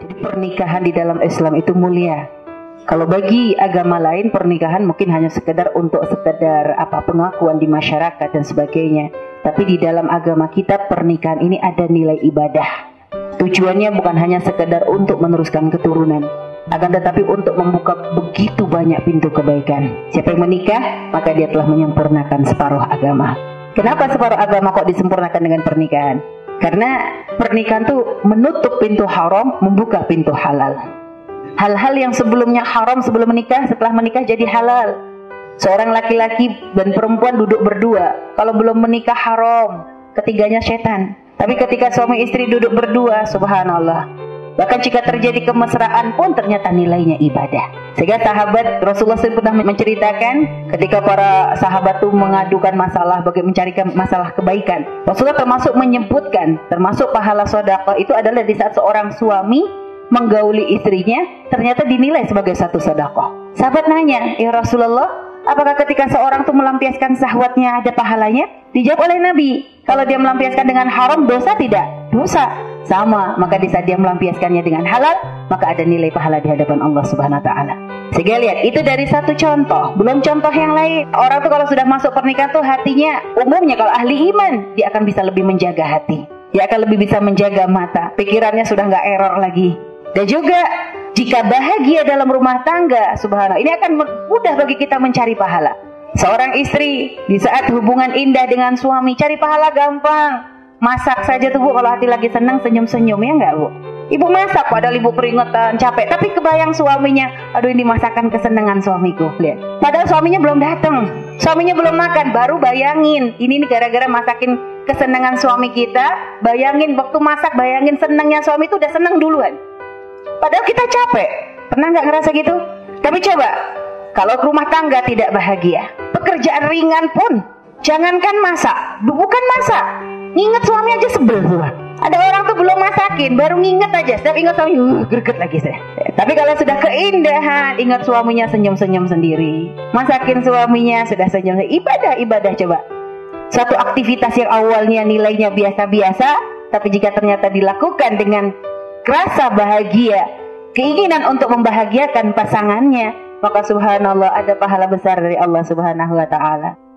Jadi pernikahan di dalam Islam itu mulia. Kalau bagi agama lain pernikahan mungkin hanya sekedar untuk sekedar apa pengakuan di masyarakat dan sebagainya. Tapi di dalam agama kita pernikahan ini ada nilai ibadah. Tujuannya bukan hanya sekedar untuk meneruskan keturunan, akan tetapi untuk membuka begitu banyak pintu kebaikan. Siapa yang menikah, maka dia telah menyempurnakan separuh agama. Kenapa separuh agama kok disempurnakan dengan pernikahan? Karena pernikahan itu menutup pintu haram, membuka pintu halal. Hal-hal yang sebelumnya haram sebelum menikah, setelah menikah jadi halal. Seorang laki-laki dan perempuan duduk berdua. Kalau belum menikah haram, ketiganya setan. Tapi ketika suami istri duduk berdua, subhanallah, Bahkan jika terjadi kemesraan pun ternyata nilainya ibadah. Sehingga sahabat Rasulullah SAW pernah menceritakan ketika para sahabat itu mengadukan masalah bagi mencarikan masalah kebaikan. Rasulullah termasuk menyebutkan termasuk pahala sodako itu adalah di saat seorang suami menggauli istrinya ternyata dinilai sebagai satu sodako. Sahabat nanya, ya Rasulullah, apakah ketika seorang itu melampiaskan sahwatnya ada pahalanya? Dijawab oleh Nabi, kalau dia melampiaskan dengan haram dosa tidak? Dosa sama maka di saat dia melampiaskannya dengan halal maka ada nilai pahala di hadapan Allah Subhanahu wa taala. Sehingga lihat itu dari satu contoh, belum contoh yang lain. Orang tuh kalau sudah masuk pernikahan tuh hatinya umumnya kalau ahli iman dia akan bisa lebih menjaga hati. Dia akan lebih bisa menjaga mata, pikirannya sudah nggak error lagi. Dan juga jika bahagia dalam rumah tangga, subhanallah, ini akan mudah bagi kita mencari pahala. Seorang istri di saat hubungan indah dengan suami cari pahala gampang. Masak saja tuh Bu. Kalau hati lagi senang senyum-senyum ya enggak Bu? Ibu masak padahal ibu keringetan, capek, tapi kebayang suaminya, aduh ini masakan kesenangan suamiku, lihat. Padahal suaminya belum datang, suaminya belum makan, baru bayangin, ini nih gara-gara masakin kesenangan suami kita, bayangin waktu masak, bayangin senangnya suami itu udah senang duluan. Padahal kita capek, pernah nggak ngerasa gitu? Tapi coba, kalau rumah tangga tidak bahagia, pekerjaan ringan pun, jangankan masak, bukan masak, Nginget suami aja sebel semua. Ada orang tuh belum masakin, baru nginget aja. Setiap ingat suami, uh, greget lagi saya. Tapi kalau sudah keindahan, ingat suaminya senyum-senyum sendiri. Masakin suaminya sudah senyum. Ibadah, ibadah coba. Satu aktivitas yang awalnya nilainya biasa-biasa, tapi jika ternyata dilakukan dengan rasa bahagia, keinginan untuk membahagiakan pasangannya, maka subhanallah ada pahala besar dari Allah Subhanahu wa taala.